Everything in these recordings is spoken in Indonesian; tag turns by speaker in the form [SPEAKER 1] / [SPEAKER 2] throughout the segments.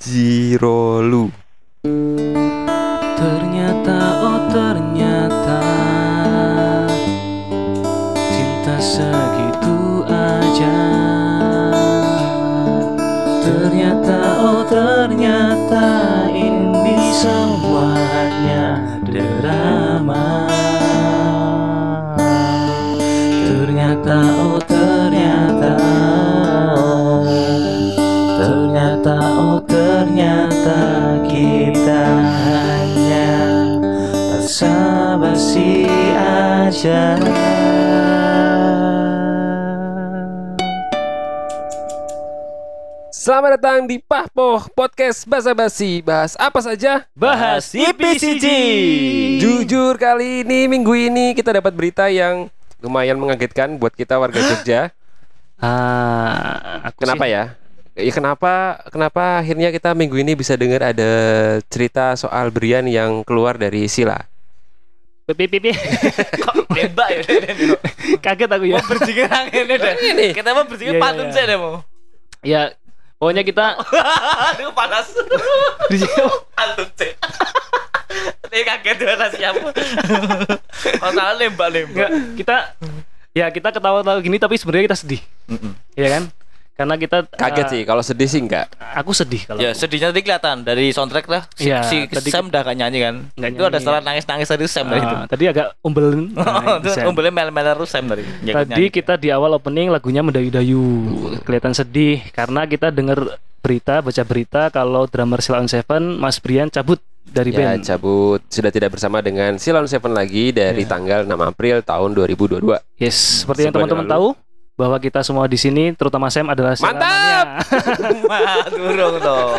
[SPEAKER 1] Jirolu. Datang di Pahpoh Podcast Basa Basi. Bahas apa saja?
[SPEAKER 2] Bahas IPCG
[SPEAKER 1] Jujur kali ini minggu ini kita dapat berita yang lumayan mengagetkan buat kita warga Jogja.
[SPEAKER 2] ah, aku
[SPEAKER 1] Kenapa
[SPEAKER 2] sih-
[SPEAKER 1] ya? Ya kenapa kenapa akhirnya kita minggu ini bisa dengar ada cerita soal Brian yang keluar dari Sila.
[SPEAKER 2] Pipi pipi
[SPEAKER 3] Kok nembak ya?
[SPEAKER 2] Kaget aku ya
[SPEAKER 3] Mau berjingin angin deh.
[SPEAKER 1] Ini.
[SPEAKER 3] Kita mau berjingin
[SPEAKER 2] Iya, iya,
[SPEAKER 3] pantun
[SPEAKER 2] iya.
[SPEAKER 3] saya deh mau.
[SPEAKER 2] Ya pokoknya kita
[SPEAKER 3] Aduh panas. Pantun sih. Ini kaget dengan siapa? Masalah.
[SPEAKER 2] Enggak, kita ya kita ketawa-tawa gini tapi sebenarnya kita sedih ya kan karena kita
[SPEAKER 1] Kaget
[SPEAKER 2] ah,
[SPEAKER 1] sih kalau sedih sih enggak.
[SPEAKER 2] aku sedih kalau
[SPEAKER 3] Ya
[SPEAKER 2] aku.
[SPEAKER 3] sedihnya tadi kelihatan dari soundtrack lah. Si,
[SPEAKER 2] Iya,
[SPEAKER 3] si
[SPEAKER 2] tadi-
[SPEAKER 3] Sam udah gak nyanyi kan?
[SPEAKER 2] Nggak
[SPEAKER 3] itu ada setelah nangis-nangis tadi Sam dari itu.
[SPEAKER 2] Tadi agak umbelin Nah,
[SPEAKER 3] Itu
[SPEAKER 2] bisa.
[SPEAKER 3] umbelnya mel-mel terus Sam ikut
[SPEAKER 2] Tadi
[SPEAKER 3] nyanyi.
[SPEAKER 2] kita di awal opening lagunya mendayu-dayu. Kelihatan sedih karena kita dengar berita, baca berita kalau drummer Silon Seven Mas Brian cabut dari
[SPEAKER 1] Ya
[SPEAKER 2] band.
[SPEAKER 1] cabut sudah tidak bersama dengan Silon Seven lagi dari
[SPEAKER 2] Ya.
[SPEAKER 1] tanggal 6 April tahun 2022.
[SPEAKER 2] Yes, seperti yang teman-teman tahu bahwa kita semua di sini terutama Sam adalah
[SPEAKER 1] Mantap!
[SPEAKER 3] Durung toh.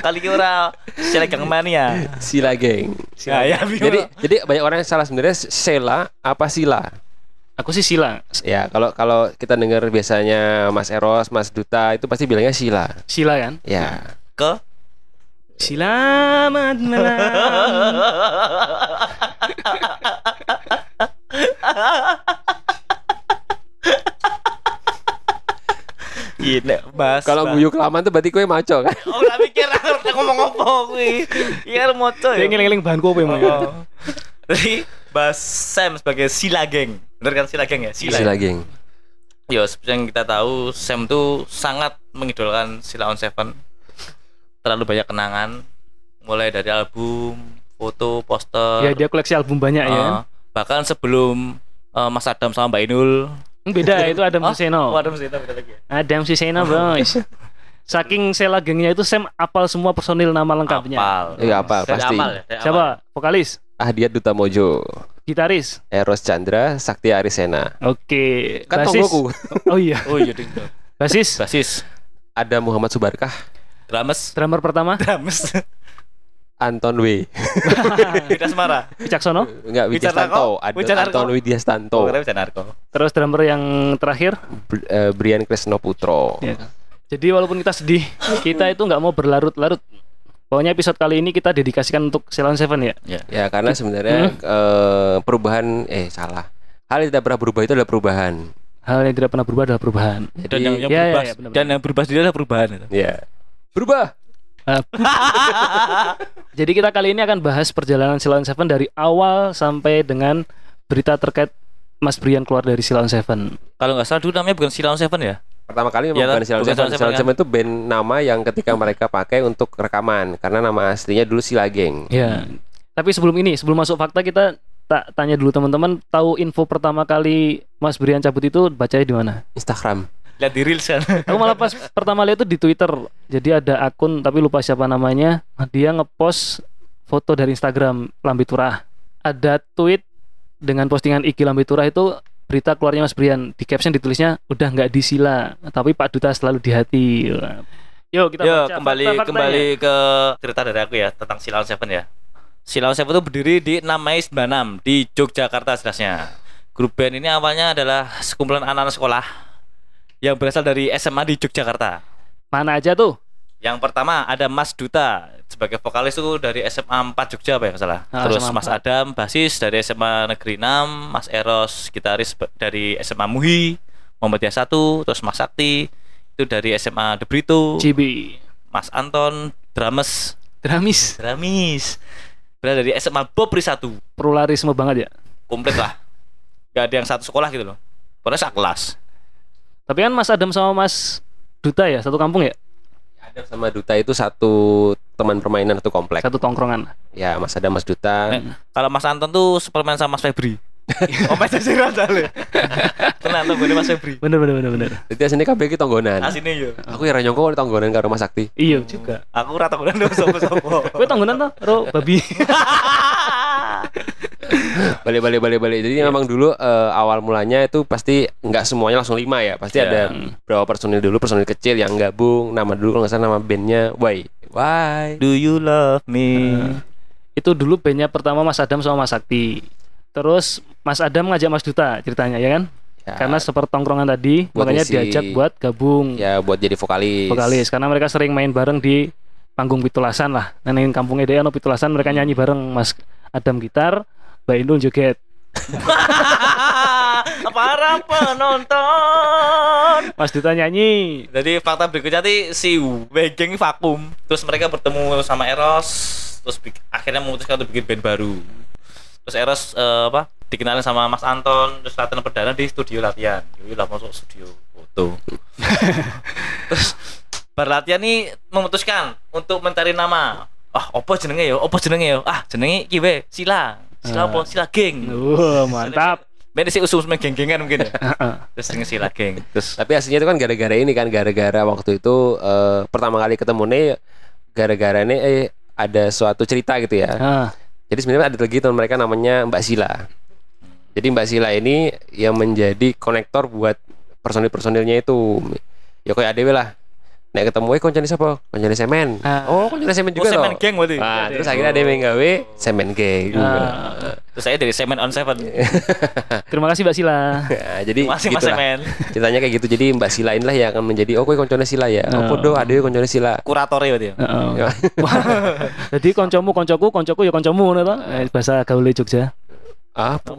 [SPEAKER 3] Kali kira selegang mania.
[SPEAKER 1] Sila geng.
[SPEAKER 3] Ya, ya,
[SPEAKER 1] Jadi jadi banyak orang yang salah sebenarnya Sela apa Sila?
[SPEAKER 2] Aku sih Sila.
[SPEAKER 1] Ya kalau kalau kita dengar biasanya Mas Eros, Mas Duta itu pasti bilangnya Sila.
[SPEAKER 2] Sila kan?
[SPEAKER 1] Ya.
[SPEAKER 3] ke
[SPEAKER 2] Selamat malam.
[SPEAKER 3] Mas.
[SPEAKER 1] Kalau guyu kelamaan tuh berarti kue maco kan?
[SPEAKER 3] Oh, tak mikir aku ngomong apa kuwi. Iya
[SPEAKER 2] Dia
[SPEAKER 3] ya.
[SPEAKER 2] ngeling-ngeling bahan kopi emang. ya.
[SPEAKER 3] Oh. Jadi Bas Sam sebagai Sila Geng. Bener kan Sila Geng ya? Sila.
[SPEAKER 1] Sila geng.
[SPEAKER 3] Ya, seperti yang kita tahu Sam tuh sangat mengidolakan Sila on Seven. Terlalu banyak kenangan mulai dari album, foto, poster.
[SPEAKER 2] Ya dia koleksi album banyak ya kan.
[SPEAKER 3] eh, bahkan sebelum eh, Mas Adam sama Mbak Inul.
[SPEAKER 2] Beda itu Adam
[SPEAKER 3] Oh,
[SPEAKER 2] Suseno.
[SPEAKER 3] Oh, Adam Suseno beda lagi ya.
[SPEAKER 2] Adam Suseno bos. Saking sela gengnya itu Sam apal semua personil nama lengkapnya.
[SPEAKER 3] Apal.
[SPEAKER 1] Iya, apal, pasti.
[SPEAKER 3] Amal ya,
[SPEAKER 2] Siapa? Vokalis,
[SPEAKER 1] Ahdiat Duta Mojo,
[SPEAKER 2] gitaris.
[SPEAKER 1] Eros Chandra, Sakti Arisena.
[SPEAKER 2] Oke.
[SPEAKER 1] Kan
[SPEAKER 2] Basis. Oh iya.
[SPEAKER 3] Oh iya, ding.
[SPEAKER 2] Basis.
[SPEAKER 3] Basis.
[SPEAKER 1] Ada Muhammad Subarkah,
[SPEAKER 3] Drums.
[SPEAKER 2] Drummer pertama.
[SPEAKER 1] Anton W.
[SPEAKER 3] Beda Semara.
[SPEAKER 2] Wicaksono.
[SPEAKER 1] Enggak? Widyastanto, ada? Anton
[SPEAKER 3] Oh, kira bisa narko.
[SPEAKER 2] Terus drummer yang terakhir.
[SPEAKER 1] Br- eh, Brian Kresno Putro.
[SPEAKER 2] Ya. Jadi walaupun kita sedih, kita itu nggak mau berlarut-larut. Pokoknya episode kali ini kita dedikasikan untuk Ceylon Seven ya.
[SPEAKER 1] Ya karena sebenarnya eh, perubahan eh salah. Hal yang tidak pernah berubah itu adalah perubahan.
[SPEAKER 2] Hal yang tidak pernah berubah adalah perubahan.
[SPEAKER 3] Dan yang, yang
[SPEAKER 2] Ya, ya,
[SPEAKER 3] berubah
[SPEAKER 2] ya, benar-benar.
[SPEAKER 3] dan yang berubah sendiri adalah perubahan itu.
[SPEAKER 1] Ya. Berubah.
[SPEAKER 2] Jadi kita kali ini akan bahas perjalanan Ceylon Seven dari awal sampai dengan berita terkait Mas Brian keluar dari Ceylon Seven.
[SPEAKER 3] Kalau nggak salah dulu namanya bukan Silon Seven ya?
[SPEAKER 1] Pertama kali memang
[SPEAKER 3] Iya,
[SPEAKER 1] bukan Silon Seven.
[SPEAKER 3] Silon
[SPEAKER 1] Silon
[SPEAKER 3] Seven,
[SPEAKER 1] Seven itu band nama yang ketika mereka pakai untuk rekaman karena nama aslinya dulu Sila Geng.
[SPEAKER 2] Ya. Tapi sebelum ini, sebelum masuk fakta kita tak tanya dulu teman-teman tahu info pertama kali Mas Brian cabut itu bacanya di mana?
[SPEAKER 1] Instagram.
[SPEAKER 3] Lihat di reels kan.
[SPEAKER 2] Aku malah pas pertama lihat itu di Twitter. Jadi ada akun tapi lupa siapa namanya. Dia ngepost foto dari Instagram Lambe Turah. Ada tweet dengan postingan IG Lambe Turah itu berita keluarnya Mas Brian. Di caption ditulisnya udah nggak di sila, tapi Pak Duta selalu di hati. Yuk kita
[SPEAKER 3] Yo
[SPEAKER 2] baca
[SPEAKER 3] kembali
[SPEAKER 2] fakta-faktanya.
[SPEAKER 3] kembali ke cerita dari aku ya tentang Silon Seven ya. Silon Seven itu berdiri di 6 Mei 96 di Yogyakarta jelasnya. Grup band ini awalnya adalah sekumpulan anak-anak sekolah yang berasal dari SMA di Yogyakarta.
[SPEAKER 2] Mana aja tuh?
[SPEAKER 3] Yang pertama ada Mas Duta sebagai vokalis itu dari SMA 4 Jogja apa ya salah.
[SPEAKER 2] Ah,
[SPEAKER 3] Terus
[SPEAKER 2] SMA
[SPEAKER 3] Mas
[SPEAKER 2] 4.
[SPEAKER 3] Adam basis dari SMA Negeri 6, Mas Eros gitaris dari SMA Muhi, Muhammadiyah 1, terus Mas Sakti itu dari SMA De Brito,
[SPEAKER 2] Cibi.
[SPEAKER 3] Mas Anton, Drames,
[SPEAKER 2] Dramis.
[SPEAKER 3] Dramis. Berada dari SMA Bob Risatu.
[SPEAKER 2] Pluralisme banget ya.
[SPEAKER 3] Komplit lah. Gak ada yang satu sekolah gitu loh. Pokoknya sak kelas.
[SPEAKER 2] Tapi kan Mas Adam sama Mas Duta ya, satu kampung ya,
[SPEAKER 1] Adam sama Duta itu satu teman permainan satu komplek.
[SPEAKER 2] satu tongkrongan.
[SPEAKER 1] Ya, Mas Adam, Mas Duta.
[SPEAKER 3] Eh, kalau Mas Anton tuh superman sama Mas Febri. oh, Mas Jajaran soalnya. Tenang tuh gue Mas Febri.
[SPEAKER 2] Bener bener bener bener.
[SPEAKER 1] Jadi aslinya kabeh iki tonggonan.
[SPEAKER 3] Asine yo.
[SPEAKER 1] Aku ya nyongko tonggonan karo Mas Sakti.
[SPEAKER 2] Iya juga.
[SPEAKER 3] Aku rata gue ndak sopo-sopo.
[SPEAKER 2] Kowe tonggonan tuh, ro babi.
[SPEAKER 1] Balik balik balik balik. Jadi memang dulu eh, awal mulanya itu pasti nggak semuanya langsung lima ya. Pasti
[SPEAKER 3] Ya.
[SPEAKER 1] ada berapa personil dulu, personil kecil yang gabung. Nama dulu kalau nggak salah nama bandnya Why. Why.
[SPEAKER 3] Do you love me?
[SPEAKER 2] Itu dulu bandnya pertama Mas Adam sama Mas Sakti. Terus Mas Adam ngajak Mas Duta ceritanya ya kan?
[SPEAKER 1] Ya,
[SPEAKER 2] Karena seperti tongkrongan tadi,
[SPEAKER 1] Buat
[SPEAKER 2] makanya
[SPEAKER 1] ngisi.
[SPEAKER 2] diajak buat gabung
[SPEAKER 1] ya buat jadi vokalis.
[SPEAKER 2] vokalis. Karena mereka sering main bareng di panggung pitulasan lah. Neneng kampungnya dia no pitulasan mereka nyanyi bareng Mas Adam gitar, Mbak Indul joget.
[SPEAKER 3] Para penonton.
[SPEAKER 2] Mas Duta nyanyi.
[SPEAKER 3] Jadi fakta berikutnya nih si Wegeng vakum. Terus mereka bertemu sama Eros. Terus akhirnya memutuskan untuk bikin band baru. Terus Eros eh, apa? Dikenalin sama Mas Anton. Terus latihan perdana di studio latihan. Yoi lah masuk studio foto. terus berlatihan nih memutuskan untuk mencari nama. Ah, opo jenenge yo? Opo jenenge yo? Ah, jenenge iki we, Sila. Sila apa? Sila geng.
[SPEAKER 2] Wah, mantap.
[SPEAKER 3] Beda sih usul geng-gengan mungkin ya.
[SPEAKER 2] Heeh.
[SPEAKER 3] Terus jenenge Sila geng. Terus
[SPEAKER 1] Tapi aslinya itu kan gara-gara ini kan gara-gara waktu itu eh, pertama kali ketemu nih gara-gara ini eh ada suatu cerita gitu ya.
[SPEAKER 2] Ah,
[SPEAKER 1] Jadi sebenarnya ada lagi teman mereka namanya Mbak Sila. Jadi Mbak Sila ini yang menjadi konektor buat personil-personilnya itu. Ya kayak adewe lah. Nek ketemu eh koncone siapa? Koncone semen.
[SPEAKER 2] Ah.
[SPEAKER 1] Oh, koncone semen
[SPEAKER 3] Oh,
[SPEAKER 1] juga
[SPEAKER 3] semen
[SPEAKER 1] toh.
[SPEAKER 3] geng berarti.
[SPEAKER 1] Nah, terus akhirnya ada yang gawe semen geng
[SPEAKER 2] ah.
[SPEAKER 3] Terus saya dari Semen on Seven.
[SPEAKER 2] Terima kasih Mbak Sila.
[SPEAKER 1] Nah, jadi
[SPEAKER 3] Masih Mas
[SPEAKER 1] gitulah.
[SPEAKER 3] Semen.
[SPEAKER 1] Ceritanya kayak gitu. Jadi Mbak Sila inilah yang akan menjadi oh kowe koncone Sila ya. Oh,
[SPEAKER 2] Ah.
[SPEAKER 1] podo adewe koncone Sila.
[SPEAKER 3] Kurator ya berarti ya.
[SPEAKER 2] Heeh.
[SPEAKER 1] Ya.
[SPEAKER 2] Jadi koncomu koncoku, koncoku ya koncomu ngono to. Eh, bahasa gaul Jogja.
[SPEAKER 1] Apa?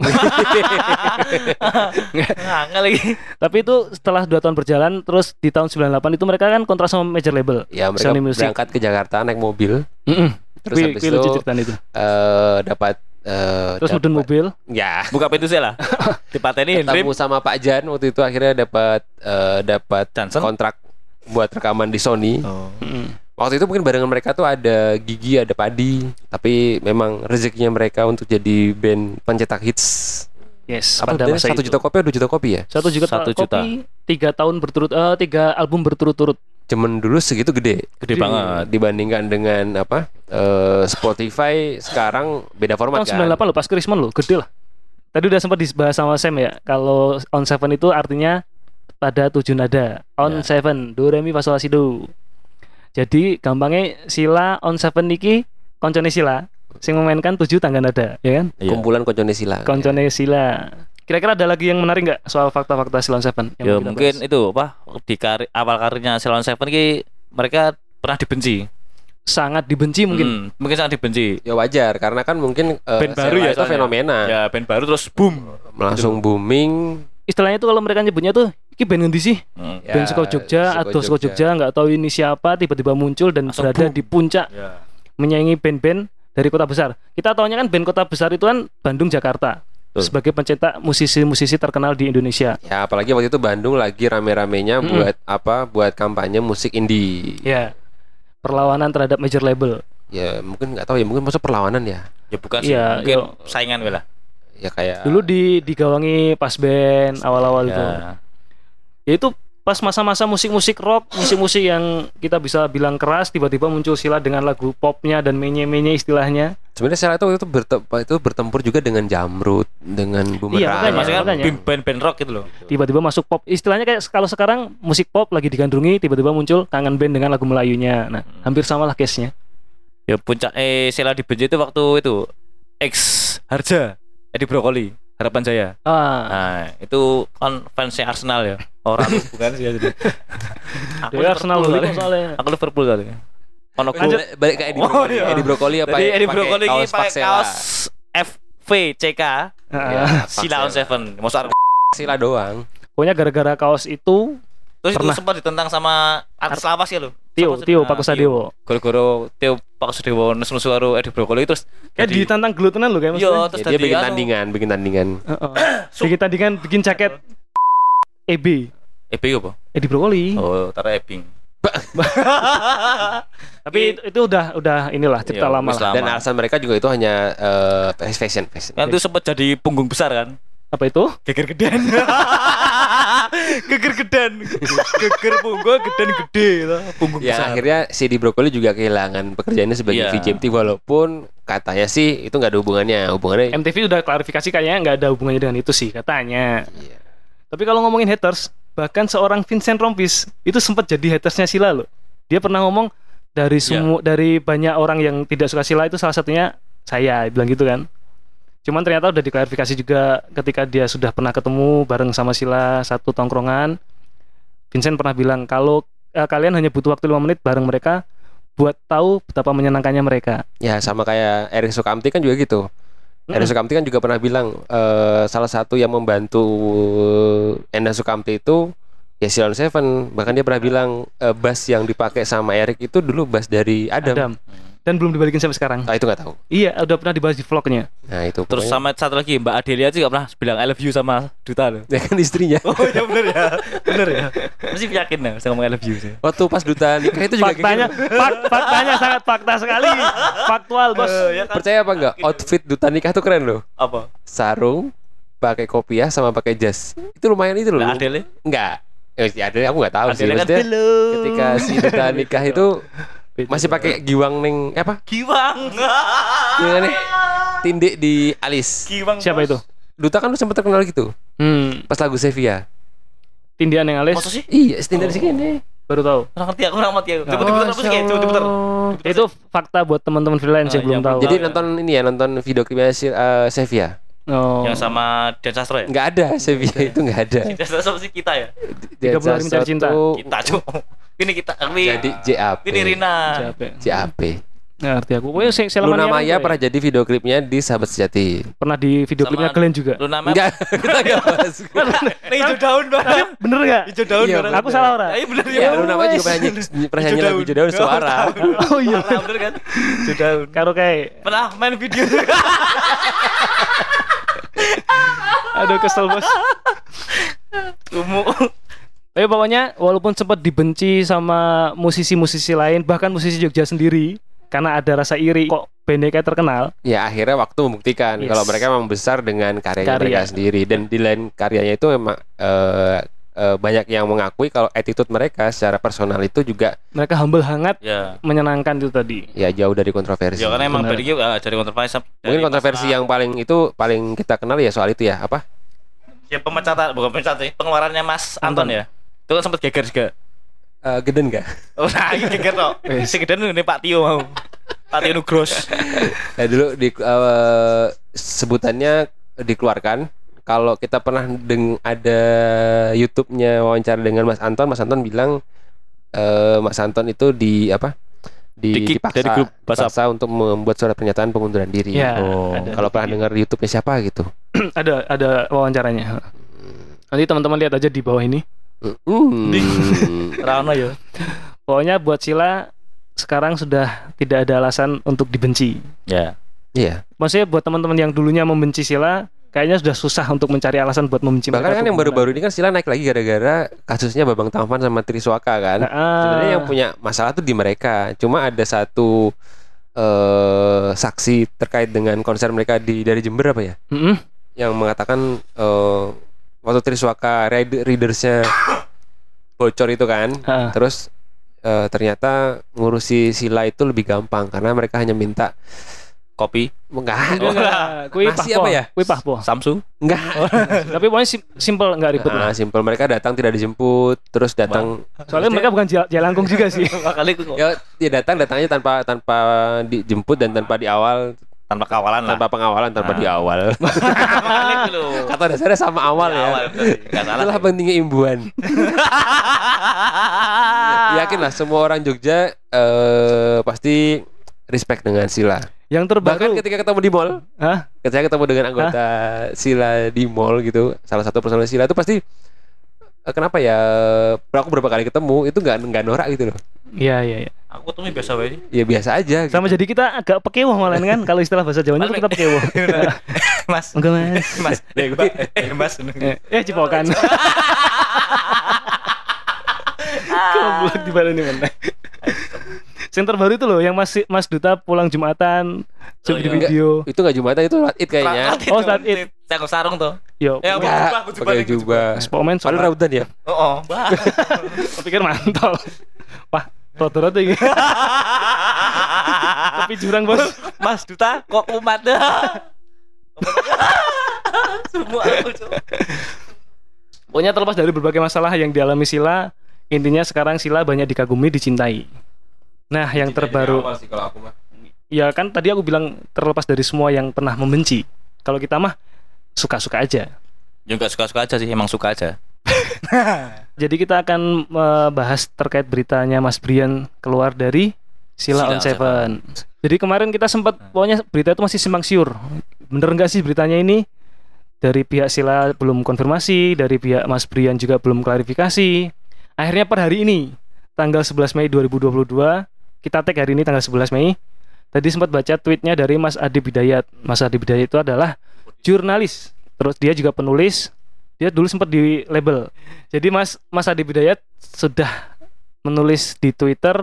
[SPEAKER 3] Nggak lagi.
[SPEAKER 2] Tapi itu setelah dua tahun berjalan, terus di tahun 98 itu mereka kan kontrak sama major label.
[SPEAKER 1] ya mereka
[SPEAKER 2] Sony Music.
[SPEAKER 1] berangkat ke Jakarta naik mobil.
[SPEAKER 2] Heeh.
[SPEAKER 1] Terus
[SPEAKER 2] Kui-
[SPEAKER 1] habis itu
[SPEAKER 2] itu.
[SPEAKER 1] eh dapat eh,
[SPEAKER 2] Terus mudun mobil.
[SPEAKER 1] Ya.
[SPEAKER 3] Buka pintu saya lah. Dipateni
[SPEAKER 1] ketemu sama Pak Jan waktu itu akhirnya dapat eh, dapat
[SPEAKER 3] Johnson?
[SPEAKER 1] kontrak buat rekaman di Sony.
[SPEAKER 3] Oh.
[SPEAKER 2] Heeh.
[SPEAKER 1] Waktu itu mungkin barengan mereka tuh ada Gigi, ada Padi, tapi memang rezekinya mereka untuk jadi band pencetak hits.
[SPEAKER 2] Yes,
[SPEAKER 1] Apa
[SPEAKER 2] pada masa
[SPEAKER 1] satu
[SPEAKER 2] itu.
[SPEAKER 1] juta kopi atau dua juta kopi ya?
[SPEAKER 2] Satu juta,
[SPEAKER 3] Satu juta.
[SPEAKER 2] kopi, tiga tahun berturut, eh, tiga album berturut-turut.
[SPEAKER 1] Cuman dulu segitu gede.
[SPEAKER 3] Gede banget.
[SPEAKER 1] Dibandingkan dengan apa? eh, Spotify sekarang beda format
[SPEAKER 2] Tahun
[SPEAKER 1] kan.
[SPEAKER 2] 98 loh, pas Krismon loh, gede lah. Tadi udah sempat dibahas sama Sam ya, kalau on seven itu artinya pada tujuh nada. On
[SPEAKER 1] Ya.
[SPEAKER 2] seven, do re mi fa sol la si do. Jadi gampangnya sila on seven niki koncone sila sing memainkan tujuh tangga nada, ya kan?
[SPEAKER 3] Iya.
[SPEAKER 1] Kumpulan koncone sila.
[SPEAKER 2] Koncone sila. Kira-kira ada lagi yang menarik nggak soal fakta-fakta Silon Seven? yang
[SPEAKER 3] Ya mungkin
[SPEAKER 2] bahas?
[SPEAKER 3] itu apa di kari, awal karirnya Ceylon Seven ki mereka pernah dibenci.
[SPEAKER 2] sangat dibenci mungkin.
[SPEAKER 3] Hmm, mungkin sangat dibenci.
[SPEAKER 1] Ya wajar karena kan mungkin eh,
[SPEAKER 3] Band baru ya
[SPEAKER 1] itu fenomena.
[SPEAKER 3] Ya band baru terus boom.
[SPEAKER 1] Langsung booming.
[SPEAKER 2] Istilahnya itu kalau mereka nyebutnya tuh, ini band ngendi sih?
[SPEAKER 3] Hmm.
[SPEAKER 1] Ya,
[SPEAKER 2] band Seko Jogja atau Seko Jogja nggak tahu ini siapa tiba-tiba muncul dan
[SPEAKER 3] Langsung
[SPEAKER 2] berada
[SPEAKER 3] boom.
[SPEAKER 2] di puncak
[SPEAKER 3] Ya.
[SPEAKER 2] menyaingi band-band dari kota besar. Kita tahunya kan band kota besar itu kan Bandung Jakarta
[SPEAKER 3] Betul.
[SPEAKER 2] sebagai pencetak musisi-musisi terkenal di Indonesia.
[SPEAKER 1] Ya apalagi waktu itu Bandung lagi rame-ramenya
[SPEAKER 2] Mm-mm.
[SPEAKER 1] buat apa? Buat kampanye musik indie.
[SPEAKER 2] Ya. Perlawanan terhadap major label.
[SPEAKER 1] Ya mungkin nggak tahu ya mungkin masuk perlawanan ya.
[SPEAKER 3] Ya bukan sih,
[SPEAKER 2] Iya,
[SPEAKER 3] mungkin
[SPEAKER 2] yo.
[SPEAKER 3] saingan lah.
[SPEAKER 1] Ya kayak
[SPEAKER 2] Dulu di digawangi pas band awal-awal itu.
[SPEAKER 3] Ya.
[SPEAKER 2] Ya itu pas masa-masa musik-musik rock, musik-musik yang kita bisa bilang keras tiba-tiba muncul sila dengan lagu popnya dan menye-menye istilahnya.
[SPEAKER 1] sebenarnya saya itu itu, itu bertempur juga dengan Jamrut, dengan
[SPEAKER 2] Iya,
[SPEAKER 1] Bumerang.
[SPEAKER 2] makanya.
[SPEAKER 3] Maksudnya kan
[SPEAKER 2] makanya.
[SPEAKER 3] band- band-band rock gitu loh.
[SPEAKER 2] Tiba-tiba masuk pop. Istilahnya kayak kalau sekarang musik pop lagi digandrungi tiba-tiba muncul kangen band dengan lagu Melayunya. Nah, hampir sama lah case-nya.
[SPEAKER 3] Ya puncak eh Sela dibenci itu waktu itu X Harja Edi Brokoli Harapan Jaya.
[SPEAKER 2] Ah,
[SPEAKER 3] Nah, itu kan fansnya Arsenal ya. Orang bukan sih ya. jadi. Aku
[SPEAKER 2] Dewa Arsenal
[SPEAKER 3] Liverpool
[SPEAKER 2] dulu
[SPEAKER 3] soalnya.
[SPEAKER 2] soalnya.
[SPEAKER 3] Aku Liverpool kali. Ono
[SPEAKER 1] Lanjut, balik ke Edi
[SPEAKER 3] Oh,
[SPEAKER 1] Brokoli.
[SPEAKER 3] iya.
[SPEAKER 1] Edi Brokoli apa?
[SPEAKER 3] Jadi Edi
[SPEAKER 1] pakai
[SPEAKER 3] Brokoli ini
[SPEAKER 1] kaos
[SPEAKER 3] pakai kaos FVCK
[SPEAKER 1] Ya,
[SPEAKER 2] Ah,
[SPEAKER 3] Sila on. Seven. Masuk
[SPEAKER 1] Sila doang.
[SPEAKER 2] Pokoknya gara-gara kaos itu
[SPEAKER 3] Terus
[SPEAKER 2] Pernah.
[SPEAKER 3] itu sempat ditentang sama artis lawas ya lo.
[SPEAKER 2] Tio Tio Pakusadewo
[SPEAKER 3] Goro-goro Tio Pakusadewo nesu-nesu karo Edi Brokoli terus
[SPEAKER 2] kayak
[SPEAKER 3] jadi-
[SPEAKER 2] ditantang gelut tenan lho kayak
[SPEAKER 3] Iya,
[SPEAKER 2] maksudnya
[SPEAKER 3] terus
[SPEAKER 1] Ya, dia bikin
[SPEAKER 3] anu,
[SPEAKER 1] tandingan, bikin tandingan.
[SPEAKER 2] Heeh. bikin tandingan bikin jaket EB
[SPEAKER 3] EB apa?
[SPEAKER 2] Edi Brokoli
[SPEAKER 3] Oh, tara Ebing.
[SPEAKER 2] tapi itu, itu udah udah inilah cerita
[SPEAKER 3] Iya, lama.
[SPEAKER 1] Dan alasan mereka juga itu hanya eh, fashion, fashion.
[SPEAKER 3] Kan itu sempat jadi punggung besar kan?
[SPEAKER 2] Apa itu
[SPEAKER 3] Geger gedean. Geger gedean. Geger punggung gedean gede gitu. Punggung
[SPEAKER 1] Ya
[SPEAKER 3] besar.
[SPEAKER 1] akhirnya si di Brokoli juga kehilangan pekerjaannya sebagai
[SPEAKER 3] Iya.
[SPEAKER 1] VJMT walaupun katanya sih itu nggak ada hubungannya. Hubungannya
[SPEAKER 2] MTV udah klarifikasi kayaknya nggak ada hubungannya dengan itu sih katanya
[SPEAKER 1] Iya.
[SPEAKER 2] tapi kalau ngomongin haters bahkan seorang Vincent Rompis itu sempat jadi hatersnya Sila loh dia pernah ngomong dari
[SPEAKER 3] Iya.
[SPEAKER 2] semua dari banyak orang yang tidak suka Sila itu salah satunya saya bilang gitu kan cuman ternyata udah diklarifikasi juga ketika dia sudah pernah ketemu bareng sama Sila satu tongkrongan Vincent pernah bilang kalau eh, kalian hanya butuh waktu lima menit bareng mereka buat tahu betapa menyenangkannya mereka
[SPEAKER 1] Ya sama kayak Erik Sukamti kan juga gitu. Erik Sukamti kan juga pernah bilang eh, salah satu yang membantu Enda Sukamti itu ya Silon Seven. Bahkan dia pernah bilang eh, bass yang dipakai sama Erik itu dulu bass dari Adam.
[SPEAKER 2] Adam dan belum dibalikin sampai sekarang
[SPEAKER 1] Ah itu nggak tahu.
[SPEAKER 2] iya udah pernah dibahas di vlognya
[SPEAKER 1] Nah itu
[SPEAKER 3] Terus
[SPEAKER 1] pokoknya-
[SPEAKER 3] sama satu lagi Mbak Adelia juga pernah bilang I love you sama Duta loh.
[SPEAKER 1] ya kan istrinya.
[SPEAKER 3] Oh ya bener ya, bener ya. Mesti yakin ya, saya ngomong I love you sih.
[SPEAKER 1] Waktu pas duta nikah itu juga kayak
[SPEAKER 2] faktanya
[SPEAKER 1] gitu.
[SPEAKER 2] fak- faktanya sangat fakta sekali faktual bos
[SPEAKER 3] ya kan?
[SPEAKER 1] Percaya apa enggak? Outfit duta nikah tuh keren loh.
[SPEAKER 3] Apa?
[SPEAKER 1] Sarung, pakai kopiah sama pakai jas. Itu lumayan itu loh.
[SPEAKER 3] Nah, Adele.
[SPEAKER 1] Enggak. Eh, si Adele aku nggak tahu sih.
[SPEAKER 3] Adele kan
[SPEAKER 1] ketika si duta nikah itu masih pakai giwang neng eh, apa?
[SPEAKER 3] Giwang.
[SPEAKER 1] Gimana nih? Tindik di alis.
[SPEAKER 3] Giwang.
[SPEAKER 2] siapa itu
[SPEAKER 1] Duta kan lu sempat terkenal gitu
[SPEAKER 2] hmm
[SPEAKER 1] pas lagu Sevilla.
[SPEAKER 2] tindian yang alis
[SPEAKER 3] Masa sih?
[SPEAKER 1] Iya, tindik di sini.
[SPEAKER 2] baru tahu
[SPEAKER 3] Kurang ngerti aku kurang ngerti aku. Coba diputar apa sih kayak? Coba diputar.
[SPEAKER 2] itu fakta buat teman-teman freelance yang
[SPEAKER 3] Ah,
[SPEAKER 2] belum
[SPEAKER 3] yang
[SPEAKER 2] tahu
[SPEAKER 1] Jadi
[SPEAKER 3] ya.
[SPEAKER 1] nonton ini ya, nonton video klipnya si eh, Sevilla.
[SPEAKER 2] Oh.
[SPEAKER 3] Yang sama Dan Sastro ya?
[SPEAKER 1] Enggak ada Sevilla itu enggak ada.
[SPEAKER 3] Dan Sastro sih kita ya.
[SPEAKER 2] 30 hari mencari cinta.
[SPEAKER 3] Kita cuk. Ini kita kami.
[SPEAKER 1] Jadi JAP.
[SPEAKER 3] Ini Rina.
[SPEAKER 2] ya?
[SPEAKER 1] JAP.
[SPEAKER 2] nggak ngerti aku pokoknya se- Selama
[SPEAKER 1] Luna
[SPEAKER 2] Niaran
[SPEAKER 1] Maya pernah jadi video klipnya di Sahabat Sejati.
[SPEAKER 2] ya. pernah di video klipnya Glenn juga
[SPEAKER 3] Lu nama
[SPEAKER 1] Enggak, kita enggak bahas.
[SPEAKER 3] Ini hijau daun banget.
[SPEAKER 2] bener gak
[SPEAKER 3] Hijau daun
[SPEAKER 1] Iya,
[SPEAKER 3] bareng.
[SPEAKER 2] aku salah orang
[SPEAKER 3] Iya bener
[SPEAKER 1] Iya, Luna Maya juga pernah nyanyi pernah nyanyi lagu hijau daun suara.
[SPEAKER 2] oh iya
[SPEAKER 3] bener kan? Hijau daun.
[SPEAKER 2] karo kayak
[SPEAKER 3] Pernah main video.
[SPEAKER 2] aduh kesel bos. Tapi pokoknya walaupun sempat dibenci sama musisi-musisi lain, bahkan musisi Jogja sendiri, karena ada rasa iri kok bandnya terkenal.
[SPEAKER 1] Ya akhirnya waktu membuktikan
[SPEAKER 2] Yes.
[SPEAKER 1] kalau mereka memang besar dengan karyanya
[SPEAKER 2] Karya.
[SPEAKER 1] mereka sendiri dan di lain karyanya itu memang eh, eh, banyak yang mengakui kalau attitude mereka secara personal itu juga
[SPEAKER 2] Mereka humble hangat,
[SPEAKER 3] Ya.
[SPEAKER 2] menyenangkan itu tadi.
[SPEAKER 1] ya jauh dari kontroversi.
[SPEAKER 3] Ya karena emang dari uh, dari kontroversi.
[SPEAKER 1] Mungkin kontroversi yang paling itu paling kita kenal ya soal itu ya apa?
[SPEAKER 3] ya pemecatan bukan pemecatan sih, pengeluarannya Mas Anton,
[SPEAKER 2] Anton.
[SPEAKER 3] ya. Itu kan sempat geger juga.
[SPEAKER 1] Eh, geden gak?
[SPEAKER 3] Oh, nah, ini geger toh. Si geger ini Pak Tio mau. Pak Tio Nugros.
[SPEAKER 1] Ya dulu di eh, sebutannya dikeluarkan kalau kita pernah deng ada YouTube-nya wawancara dengan Mas Anton, Mas Anton bilang eh, Mas Anton itu di apa? Di,
[SPEAKER 3] Di-kick
[SPEAKER 1] dipaksa,
[SPEAKER 3] dari grup WhatsApp.
[SPEAKER 1] dipaksa untuk membuat surat pernyataan pengunduran diri.
[SPEAKER 2] Ya,
[SPEAKER 3] Oh.
[SPEAKER 2] ada.
[SPEAKER 1] Kalau pernah dengar di YouTube-nya siapa gitu?
[SPEAKER 2] ada ada wawancaranya. Nanti teman-teman lihat aja di bawah ini.
[SPEAKER 1] Hmm.
[SPEAKER 3] Rano ya.
[SPEAKER 2] Pokoknya buat Sila sekarang sudah tidak ada alasan untuk dibenci.
[SPEAKER 3] Ya.
[SPEAKER 1] Iya.
[SPEAKER 2] Maksudnya buat teman-teman yang dulunya membenci Sila, kayaknya sudah susah untuk mencari alasan buat membenci
[SPEAKER 1] Bahkan
[SPEAKER 2] mereka
[SPEAKER 1] kan
[SPEAKER 2] tuh
[SPEAKER 1] yang baru-baru ini kan Sila naik lagi gara-gara kasusnya Babang Tampan sama Triswaka kan.
[SPEAKER 2] Ah.
[SPEAKER 1] Sebenarnya yang punya masalah tuh di mereka. Cuma ada satu eh saksi terkait dengan konser mereka di dari Jember apa ya?
[SPEAKER 2] Mm-mm.
[SPEAKER 1] Yang mengatakan eh waktu Triswaka read- readersnya bocor itu kan.
[SPEAKER 2] Ah.
[SPEAKER 1] Terus eh, ternyata ngurusi Sila itu lebih gampang karena mereka hanya minta
[SPEAKER 3] Kopi
[SPEAKER 1] enggak
[SPEAKER 2] Enggak, enggak. Kui
[SPEAKER 1] Nasi
[SPEAKER 2] pahpo.
[SPEAKER 1] apa ya?
[SPEAKER 2] Kui pahpo.
[SPEAKER 3] Samsung.
[SPEAKER 1] enggak
[SPEAKER 2] Tapi pokoknya sim- simple nggak ribet lah.
[SPEAKER 1] Nah, simpel mereka datang tidak dijemput, terus datang
[SPEAKER 2] Soalnya mereka bukan jal- jalangkung juga sih.
[SPEAKER 3] Kali
[SPEAKER 1] ya, ya datang datangnya tanpa tanpa dijemput dan tanpa di awal
[SPEAKER 3] tanpa kawalan lah.
[SPEAKER 1] tanpa pengawalan tanpa
[SPEAKER 3] Nah.
[SPEAKER 1] di awal kata dasarnya sama awal
[SPEAKER 3] Di
[SPEAKER 1] ya
[SPEAKER 3] awal, salah.
[SPEAKER 1] itulah pentingnya imbuhan yakin lah semua orang Jogja eh pasti respect dengan Sila
[SPEAKER 2] Yang
[SPEAKER 1] bahkan
[SPEAKER 2] terbaru.
[SPEAKER 1] ketika ketemu di mall
[SPEAKER 2] Hah?
[SPEAKER 1] ketika ketemu dengan anggota Sila di mall gitu salah satu personel Sila itu pasti eh, kenapa ya aku berapa kali ketemu itu nggak nggak norak gitu loh
[SPEAKER 2] Iya iya iya.
[SPEAKER 3] Aku tuh biasa wae.
[SPEAKER 1] ya biasa aja gitu.
[SPEAKER 2] Sama jadi kita agak pekewoh malah kan kalau istilah bahasa Jawanya itu kita pekewoh.
[SPEAKER 3] Mas.
[SPEAKER 2] Enggak mas.
[SPEAKER 3] Mas. Eh, Mbak. eh Mas.
[SPEAKER 2] Eh, eh cipokan. Goblok di mana nih mana? Yang terbaru itu loh yang masih Mas Duta pulang Jumatan
[SPEAKER 3] Oh,
[SPEAKER 2] di
[SPEAKER 3] iya.
[SPEAKER 2] video.
[SPEAKER 1] itu nggak jumatan itu lewat it kayaknya
[SPEAKER 2] Oh, saat it.
[SPEAKER 3] Saya ke sarung tuh.
[SPEAKER 2] Yo,
[SPEAKER 3] apa?
[SPEAKER 1] Nggak,
[SPEAKER 3] jubah, aku jubah
[SPEAKER 1] pakai
[SPEAKER 3] lagi,
[SPEAKER 1] jubah
[SPEAKER 2] Spomen soalnya
[SPEAKER 1] raudan ya
[SPEAKER 3] Oh, oh. Bah.
[SPEAKER 2] pikir mantap. Wah, roto-roto ini. Tapi jurang bos.
[SPEAKER 3] Mas Duta kok umat dah. Semua aku coba.
[SPEAKER 2] Pokoknya terlepas dari berbagai masalah yang dialami Sila, intinya sekarang Sila banyak dikagumi, dicintai. Nah, yang terbaru, ya kan tadi aku bilang terlepas dari semua yang pernah membenci. Kalau kita mah suka-suka aja.
[SPEAKER 3] Ya enggak suka-suka aja sih, emang suka aja.
[SPEAKER 2] Jadi kita akan membahas terkait beritanya Mas Brian keluar dari Sila,
[SPEAKER 3] Sila
[SPEAKER 2] on Seven. Jadi kemarin kita sempat pokoknya berita itu masih simpang siur. Bener nggak sih beritanya ini? Dari pihak Sila belum konfirmasi, dari pihak Mas Brian juga belum klarifikasi. Akhirnya per hari ini, tanggal 11 Mei 2022, kita tag hari ini tanggal 11 Mei. Tadi sempat baca tweetnya dari Mas Adi Bidayat. Mas Adi Bidayat itu adalah jurnalis. Terus dia juga penulis. Dia dulu sempat di label. Jadi Mas Mas Adi Bidayat sudah menulis di Twitter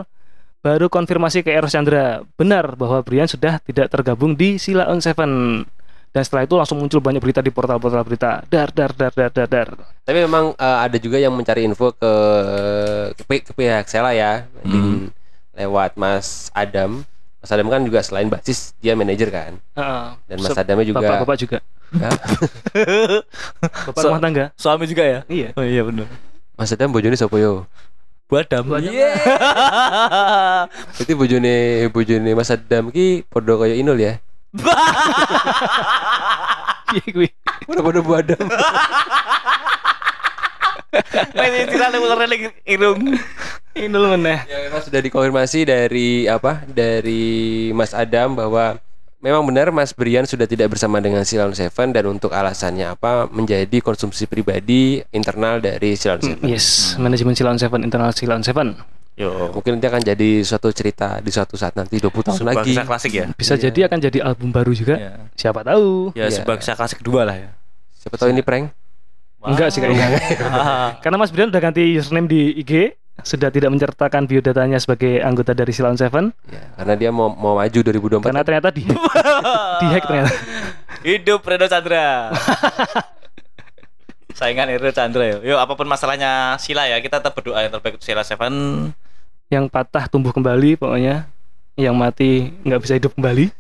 [SPEAKER 2] baru konfirmasi ke Eros Chandra benar bahwa Brian sudah tidak tergabung di Sila on Seven. Dan setelah itu langsung muncul banyak berita di portal-portal berita. Dar dar dar dar dar dar.
[SPEAKER 1] Tapi memang eh, ada juga yang mencari info ke ke, ke pihak Sela ya di lewat Mas Adam. Mas Adam kan juga selain basis dia manajer kan.
[SPEAKER 2] Heeh.
[SPEAKER 1] Dan Mas Adamnya juga
[SPEAKER 2] Bapak-bapak juga. Bapak
[SPEAKER 3] So-
[SPEAKER 2] rumah tangga.
[SPEAKER 3] Suami juga ya?
[SPEAKER 2] Iya.
[SPEAKER 3] Oh iya benar.
[SPEAKER 1] Mas Adam bojone sapa yo?
[SPEAKER 3] Badam.
[SPEAKER 2] Iya.
[SPEAKER 1] Itu bojone bojone Mas Adam ki podo kaya Inul ya.
[SPEAKER 2] Iya gue.
[SPEAKER 1] Udah podo Bu Adam.
[SPEAKER 3] Main istilah lu lagi irung.
[SPEAKER 2] Ini dulu meneh.
[SPEAKER 1] ya memang sudah dikonfirmasi dari apa? Dari Mas Adam bahwa memang benar Mas Brian sudah tidak bersama dengan Silon Seven dan untuk alasannya apa? Menjadi konsumsi pribadi internal dari Silon Seven.
[SPEAKER 2] Yes, manajemen Sila on Seven, internal Sila on Seven.
[SPEAKER 3] Yo.
[SPEAKER 1] Mungkin nanti akan jadi suatu cerita di suatu saat nanti 20 tahun
[SPEAKER 3] Sebuah
[SPEAKER 1] lagi.
[SPEAKER 3] klasik ya.
[SPEAKER 2] Bisa
[SPEAKER 1] Iya.
[SPEAKER 2] jadi akan jadi album baru juga.
[SPEAKER 3] Ya,
[SPEAKER 2] Siapa tahu.
[SPEAKER 3] ya sebuah kisah klasik kedua lah ya.
[SPEAKER 1] Siapa tahu ini prank?
[SPEAKER 2] Enggak sih kayaknya. Karena Mas Brian udah ganti username di IG, sudah tidak menceritakan biodatanya sebagai anggota dari Sila on Seven
[SPEAKER 1] Ya, karena dia mau mau maju 2024.
[SPEAKER 2] karena ternyata di di hack ternyata.
[SPEAKER 3] Hidup Reno Chandra. Saingan Reno Chandra ya. Yuk apa pun masalahnya Sila ya, kita tetap berdoa yang terbaik untuk Sila Seven.
[SPEAKER 2] Yang patah tumbuh kembali pokoknya. Yang mati nggak bisa hidup kembali.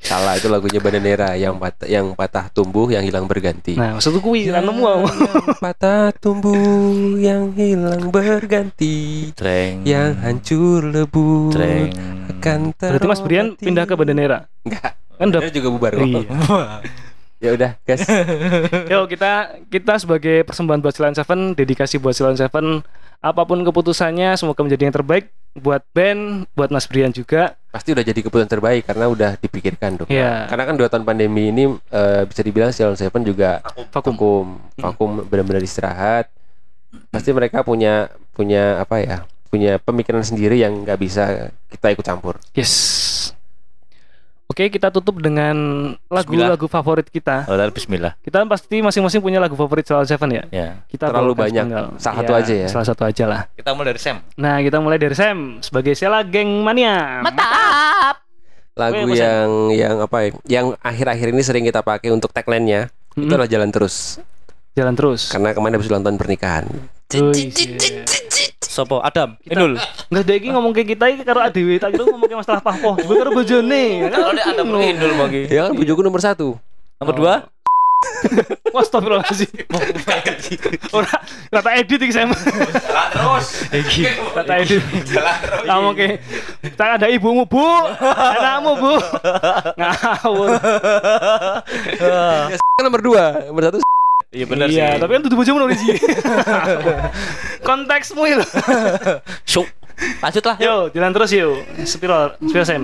[SPEAKER 1] Salah itu lagunya Bandanera yang patah, yang patah tumbuh yang hilang berganti.
[SPEAKER 2] Nah, maksud gue kuwi kan nemu aku.
[SPEAKER 1] Yang patah tumbuh yang hilang berganti
[SPEAKER 3] Treng.
[SPEAKER 1] yang hancur lebur
[SPEAKER 3] Treng.
[SPEAKER 1] akan
[SPEAKER 2] Berarti Mas Brian pindah ke Bandanera.
[SPEAKER 1] enggak
[SPEAKER 2] Kan udah
[SPEAKER 1] juga bubar kok.
[SPEAKER 2] Iya.
[SPEAKER 1] ya udah guys
[SPEAKER 2] Yo kita kita sebagai persembahan buat Silon Seven, dedikasi buat Silon Seven, apa pun keputusannya semoga menjadi yang terbaik buat band, buat Mas Brian juga.
[SPEAKER 1] pasti udah jadi keputusan terbaik karena udah dipikirkan dong
[SPEAKER 2] Iya.
[SPEAKER 1] karena kan dua tahun pandemi ini eh, bisa dibilang Silon Seven juga
[SPEAKER 2] Vakum.
[SPEAKER 1] vakum vakum benar-benar istirahat pasti mereka punya punya apa ya punya pemikiran sendiri yang nggak bisa kita ikut campur
[SPEAKER 2] Yes. Oke, kita tutup dengan lagu-lagu favorit kita.
[SPEAKER 3] Oh, dan bismillah.
[SPEAKER 2] Kita pasti masing-masing punya lagu favorit Silon Seven ya.
[SPEAKER 3] Ya.
[SPEAKER 2] Kita
[SPEAKER 1] Terlalu banyak.
[SPEAKER 2] sepenggal.
[SPEAKER 1] Salah satu aja ya.
[SPEAKER 2] Salah satu aja lah.
[SPEAKER 3] Kita mulai dari Sam.
[SPEAKER 2] Nah, kita mulai dari Sam sebagai Sela Geng Mania.
[SPEAKER 1] lagu
[SPEAKER 2] Weh, bosan.
[SPEAKER 1] yang yang apa ya yang akhir-akhir ini sering kita pakai untuk tagline-nya itu
[SPEAKER 2] Mm-mm.
[SPEAKER 1] adalah jalan terus
[SPEAKER 2] Jalan terus.
[SPEAKER 1] karena kemarin habis ulang tahun pernikahan.
[SPEAKER 3] Sopo Adam. Inul.
[SPEAKER 2] Nggak ada iki ngomong ke kita iki karo adewe tak kira ngomong ke masalah pahpoh juga karo bojone.
[SPEAKER 3] Kalau dia Adam Inul mau gitu.
[SPEAKER 1] ya kan bujuku nomor satu
[SPEAKER 3] Nomor dua.
[SPEAKER 2] Wah, astagfirullahaladzim. Ora rata edit iki Sam.
[SPEAKER 3] terus.
[SPEAKER 2] Iki rata edit. Kamu ke tak ada ibumu, Bu. Anakmu, Bu. Ngawur.
[SPEAKER 1] ya kan nomor dua nomor satu
[SPEAKER 3] Iya benar
[SPEAKER 2] iya,
[SPEAKER 3] sih.
[SPEAKER 2] tapi kan tutup bojomu nulis iki. Konteksmu itu.
[SPEAKER 3] Syuk. Lanjut lah. Yuk.
[SPEAKER 2] Yo, jalan terus yuk. Spiral, spiral Sam.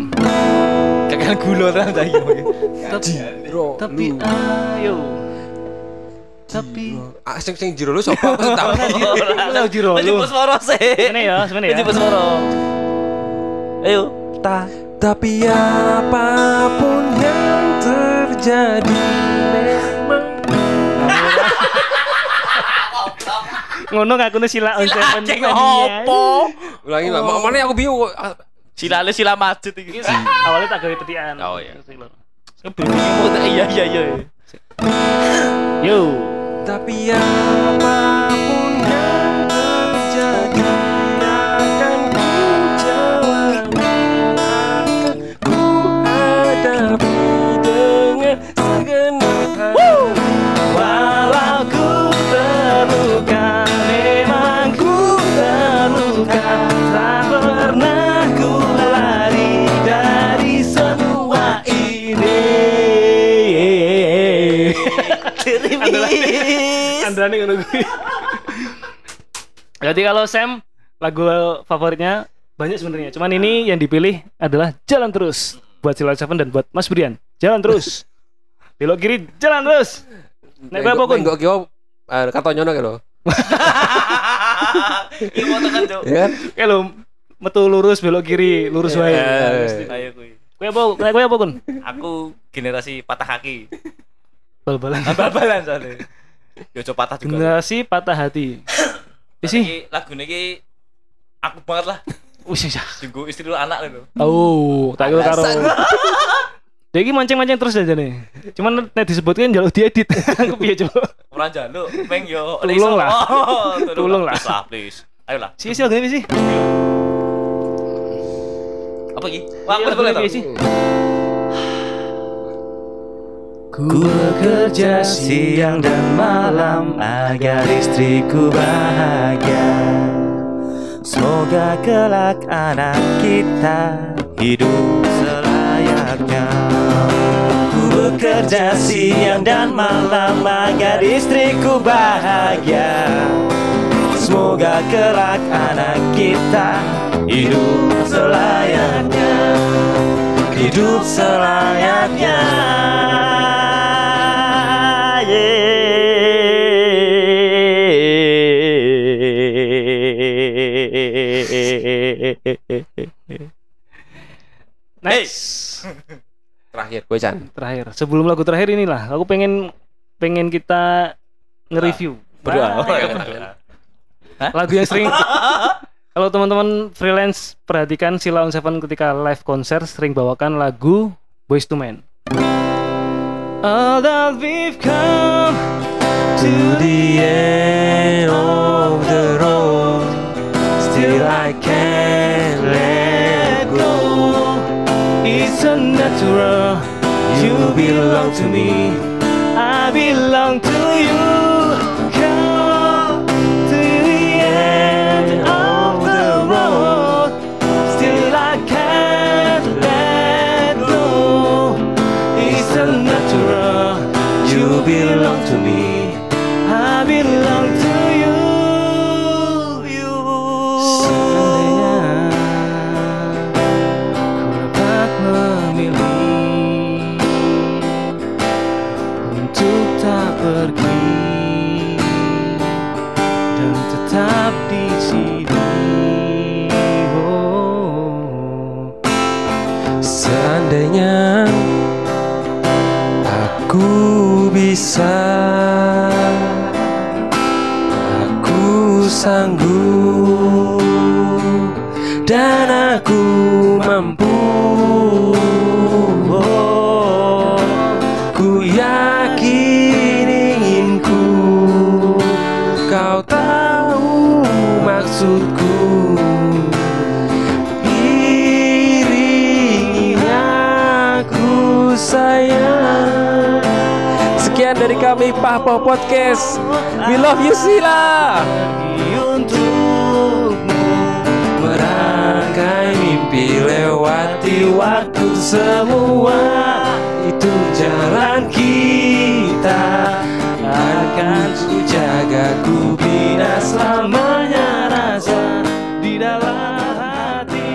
[SPEAKER 3] Kakek gulo terang tadi.
[SPEAKER 2] Tapi, tapi ayo.
[SPEAKER 3] Tapi
[SPEAKER 1] Ah, sing sing jero lu sapa? Aku tahu.
[SPEAKER 2] Lu jiro lu.
[SPEAKER 3] Menjemput suara sih.
[SPEAKER 2] Ini ya, sebenarnya ya.
[SPEAKER 3] Suara. Ayo, ta.
[SPEAKER 1] Tapi apa pun yang terjadi
[SPEAKER 2] Ngono ngakune sila on seven.
[SPEAKER 3] Ceng opo?
[SPEAKER 1] Ulangi lah, mau mana aku bingung. Ah,
[SPEAKER 3] Sila le sila masjid iki.
[SPEAKER 2] Awalnya tak gawe petian.
[SPEAKER 1] Oh, iya.
[SPEAKER 3] Iya iya iya.
[SPEAKER 2] Yo.
[SPEAKER 1] Tapi
[SPEAKER 2] apa pun Andrani ngono kuwi. Jadi kalau Sam lagu favoritnya banyak sebenarnya. Cuman ini yang dipilih adalah Jalan Terus buat Sila Seven dan buat Mas Brian. Jalan terus. Belok kiri, jalan terus. Nek kowe apa kun?
[SPEAKER 1] Enggak kiwa eh, kartonyono ki lho.
[SPEAKER 3] Iki mau tekan, Cuk.
[SPEAKER 1] Ya kan?
[SPEAKER 2] Kayak lo metu lurus belok kiri, lurus wae.
[SPEAKER 1] Eh.
[SPEAKER 3] Ayo kuwi.
[SPEAKER 2] Kowe apa? Kowe apa kun?
[SPEAKER 3] Aku generasi patah kaki.
[SPEAKER 2] Bal-balan.
[SPEAKER 3] Bal-balan soalnya. Yo coba patah juga.
[SPEAKER 2] Generasi patah hati. Isi.
[SPEAKER 3] Iki lagune iki aku banget lah.
[SPEAKER 2] Wis wis.
[SPEAKER 3] Tunggu istri lu anak lho.
[SPEAKER 2] Oh, tak kira karo. Iki mancing-mancing terus aja nih. Cuman nek disebutkan jaluk diedit. Aku piye coba?
[SPEAKER 3] Ora njaluk, peng yo.
[SPEAKER 2] Tulung lah.
[SPEAKER 3] Oh,
[SPEAKER 2] Tulung lah.
[SPEAKER 3] Please lah, please. Ayo lah.
[SPEAKER 2] Si si lagi sih.
[SPEAKER 3] Apa iki? Wah,
[SPEAKER 2] Iya,
[SPEAKER 3] boleh boleh.
[SPEAKER 2] Ku bekerja siang dan malam agar istriku bahagia.
[SPEAKER 4] Semoga kelak anak kita hidup selayaknya. Ku bekerja siang dan malam agar istriku bahagia. Semoga kelak anak kita hidup selayaknya. Hidup selayaknya
[SPEAKER 2] Next.
[SPEAKER 1] Terakhir gue Chan.
[SPEAKER 2] Terakhir. Sebelum lagu terakhir inilah, aku pengen pengen kita nge-review.
[SPEAKER 3] Berdua.
[SPEAKER 2] Nah, lagu yang sering kalau teman-teman freelance perhatikan si Lawn Seven ketika live konser sering bawakan lagu Boys to Men. All that we've come to the end you belong to me, I belong to you. Come to the end of the road, still I can't let go. It's a natural, you belong to me,
[SPEAKER 1] sayang. Sekian dari kami Pahpo Podcast. We love you Sila.
[SPEAKER 2] Untukmu
[SPEAKER 1] Merangkai mimpi lewati waktu semua. Itu jalan kita. Akan ku jaga ku bina rasa
[SPEAKER 2] dalam hati.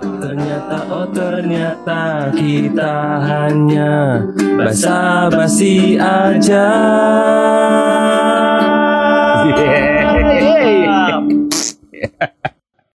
[SPEAKER 1] Ternyata oh ternyata kita hanya basa-basi aja. Yeah.